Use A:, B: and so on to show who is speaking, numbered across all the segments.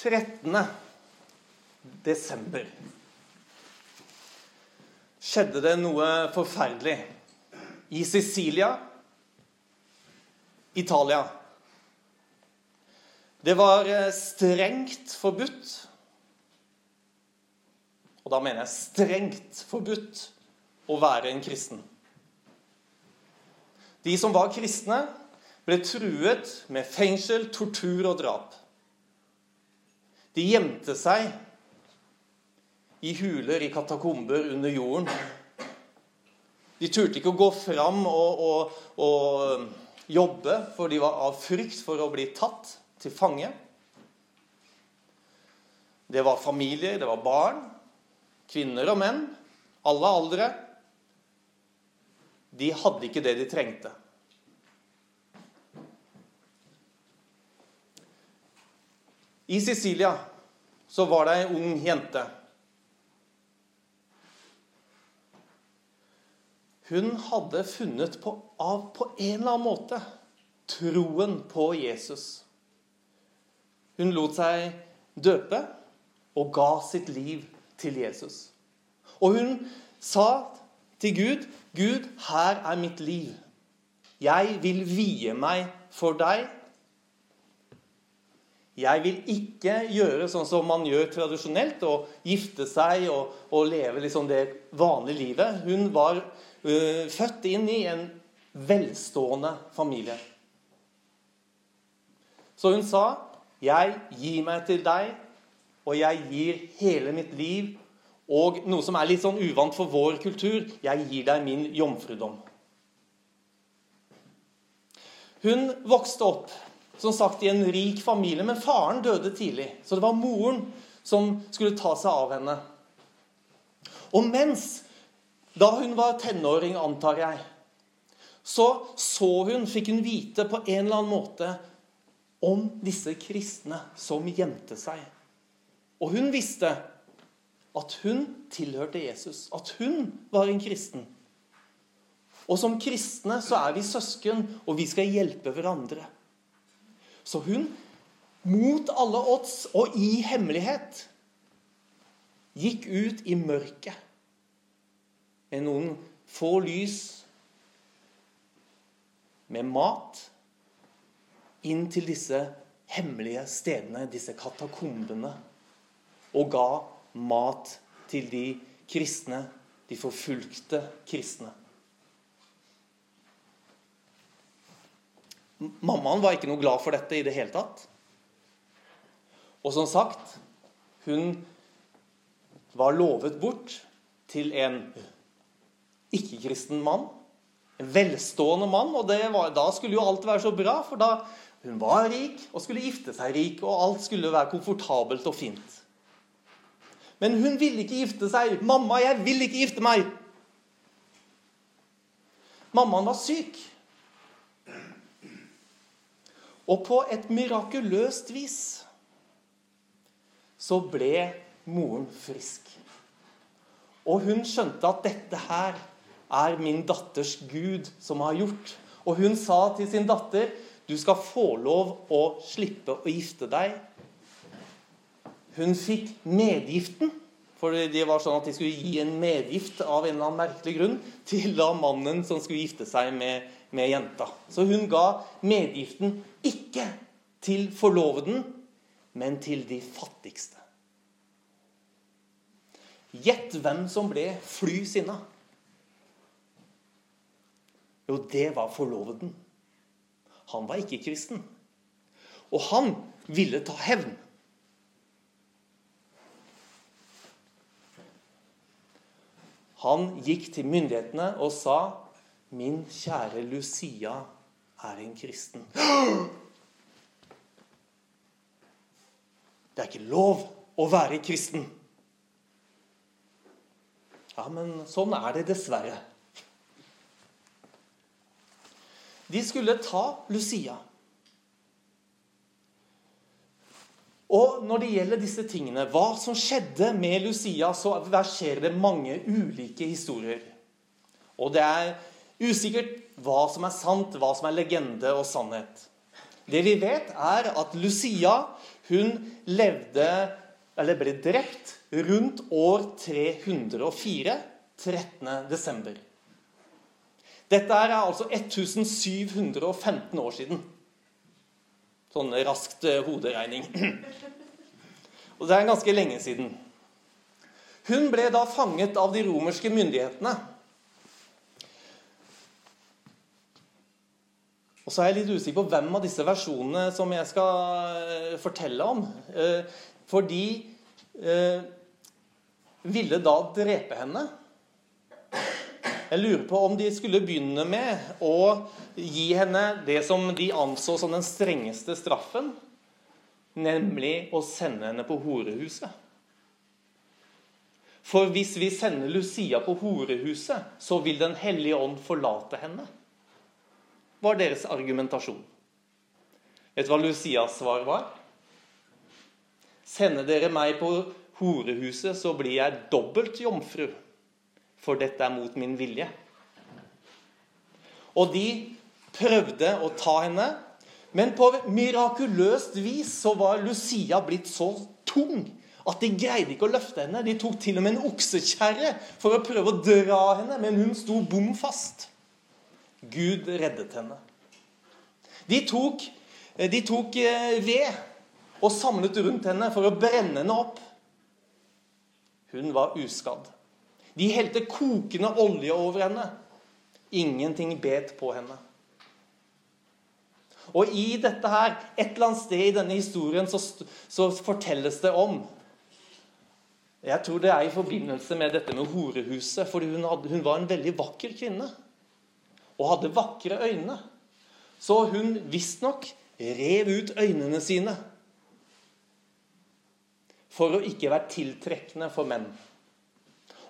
A: 13. desember skjedde det noe forferdelig i Sicilia, Italia. Det var eh, strengt forbudt, og da mener jeg strengt forbudt, å være en kristen. De som var kristne, ble truet med fengsel, tortur og drap. De gjemte seg i huler, i katakomber under jorden. De turte ikke å gå fram og, og, og jobbe, for de var av frykt for å bli tatt til fange. Det var familier, det var barn, kvinner og menn, alle aldre. De hadde ikke det de trengte. I Sicilia så var det ei ung jente. Hun hadde funnet på, av på en eller annen måte troen på Jesus. Hun lot seg døpe og ga sitt liv til Jesus. Og hun sa til Gud, 'Gud, her er mitt liv. Jeg vil vie meg for deg.' Jeg vil ikke gjøre sånn som man gjør tradisjonelt, og gifte seg og, og leve liksom det vanlige livet. Hun var uh, født inn i en velstående familie. Så hun sa, 'Jeg gir meg til deg, og jeg gir hele mitt liv.' Og noe som er litt sånn uvant for vår kultur, 'Jeg gir deg min jomfrudom'. Hun vokste opp som sagt i en rik familie, men faren døde tidlig. Så det var moren som skulle ta seg av henne. Og mens, da hun var tenåring, antar jeg, så så hun, fikk hun vite på en eller annen måte om disse kristne som gjemte seg. Og hun visste at hun tilhørte Jesus, at hun var en kristen. Og som kristne så er vi søsken, og vi skal hjelpe hverandre. Så hun, mot alle odds og i hemmelighet, gikk ut i mørket med noen få lys, med mat, inn til disse hemmelige stedene, disse katakombene, og ga mat til de kristne, de forfulgte kristne. Mammaen var ikke noe glad for dette i det hele tatt. Og som sagt, hun var lovet bort til en ikke-kristen mann. En velstående mann. Og var, da skulle jo alt være så bra, for da hun var rik og skulle gifte seg rik, og alt skulle være komfortabelt og fint. Men hun ville ikke gifte seg. 'Mamma, jeg vil ikke gifte meg.' Mammaen var syk. Og på et mirakuløst vis så ble moren frisk. Og hun skjønte at dette her er min datters Gud som har gjort. Og hun sa til sin datter, 'Du skal få lov å slippe å gifte deg.' Hun fikk medgiften, for det var sånn at de skulle gi en medgift av en eller annen merkelig grunn til da mannen som skulle gifte seg med med jenta. Så hun ga medgiften ikke til forloveden, men til de fattigste. Gjett hvem som ble fly sinna. Jo, det var forloveden. Han var ikke kristen. Og han ville ta hevn. Han gikk til myndighetene og sa Min kjære Lucia er en kristen. Det er ikke lov å være kristen. Ja, men sånn er det dessverre. De skulle ta Lucia. Og når det gjelder disse tingene, hva som skjedde med Lucia, så verserer det mange ulike historier. Og det er Usikkert hva som er sant, hva som er legende og sannhet. Det vi vet, er at Lucia hun levde, eller ble drept, rundt år 304, 13. desember. Dette er altså 1715 år siden. Sånn raskt eh, hoderegning. Og det er ganske lenge siden. Hun ble da fanget av de romerske myndighetene. Og så er jeg litt usikker på hvem av disse versjonene som jeg skal eh, fortelle om. Eh, for de eh, ville da drepe henne. Jeg lurer på om de skulle begynne med å gi henne det som de anså som den strengeste straffen, nemlig å sende henne på horehuset. For hvis vi sender Lucia på horehuset, så vil Den hellige ånd forlate henne var deres argumentasjon. Vet du hva Lucias svar var? Sender dere meg på horehuset, så blir jeg dobbelt jomfru, for dette er mot min vilje. Og de prøvde å ta henne, men på mirakuløst vis så var Lucia blitt så tung at de greide ikke å løfte henne. De tok til og med en oksekjerre for å prøve å dra henne, men hun sto bom fast. Gud reddet henne. De tok, de tok eh, ved og samlet rundt henne for å brenne henne opp. Hun var uskadd. De helte kokende olje over henne. Ingenting bet på henne. Og i dette her, et eller annet sted i denne historien så, så fortelles det om Jeg tror det er i forbindelse med dette med horehuset. For hun, hun var en veldig vakker kvinne og hadde vakre øyne. Så hun visstnok rev ut øynene sine for å ikke være tiltrekkende for menn.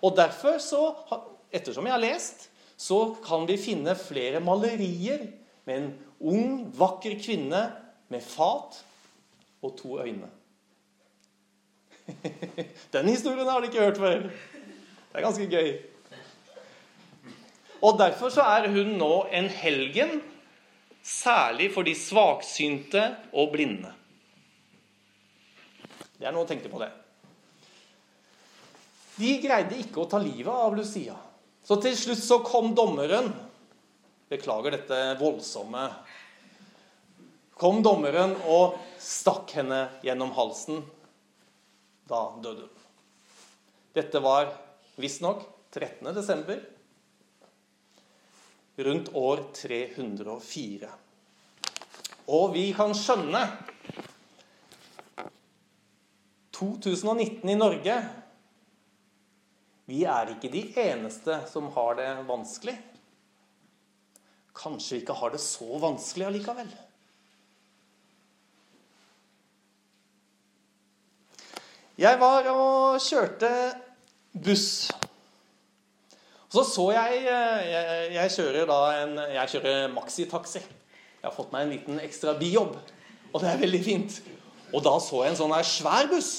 A: Og derfor, så, ettersom jeg har lest, så kan vi finne flere malerier med en ung, vakker kvinne med fat og to øyne. Den historien har du ikke hørt før. Det er ganske gøy. Og Derfor så er hun nå en helgen, særlig for de svaksynte og blinde. Det er noe å tenke på, det. De greide ikke å ta livet av Lucia. Så til slutt så kom dommeren Beklager dette voldsomme Kom dommeren og stakk henne gjennom halsen. Da døde hun. Dette var visstnok 13. desember rundt år 304. Og vi kan skjønne 2019 i Norge Vi er ikke de eneste som har det vanskelig. Kanskje vi ikke har det så vanskelig allikevel. Jeg var og kjørte buss så så jeg eh, Jeg, jeg kjører da en Jeg kjører maxitaxi. Jeg har fått meg en liten ekstra bijobb, og det er veldig fint. Og da så jeg en sånn her svær buss.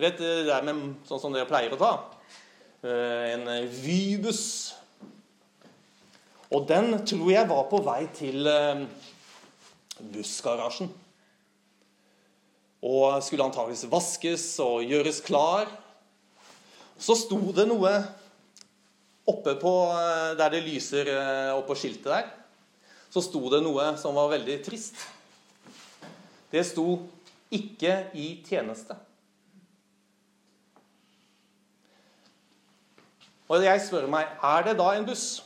A: Vet, det er med, sånn som dere pleier å ta. Eh, en Vy-buss. Og den tror jeg var på vei til eh, bussgarasjen. Og skulle antakeligvis vaskes og gjøres klar. Så sto det noe Oppe på, eh, der det lyser eh, oppå skiltet der, så sto det noe som var veldig trist. Det sto 'ikke i tjeneste'. Og jeg spør meg er det da en buss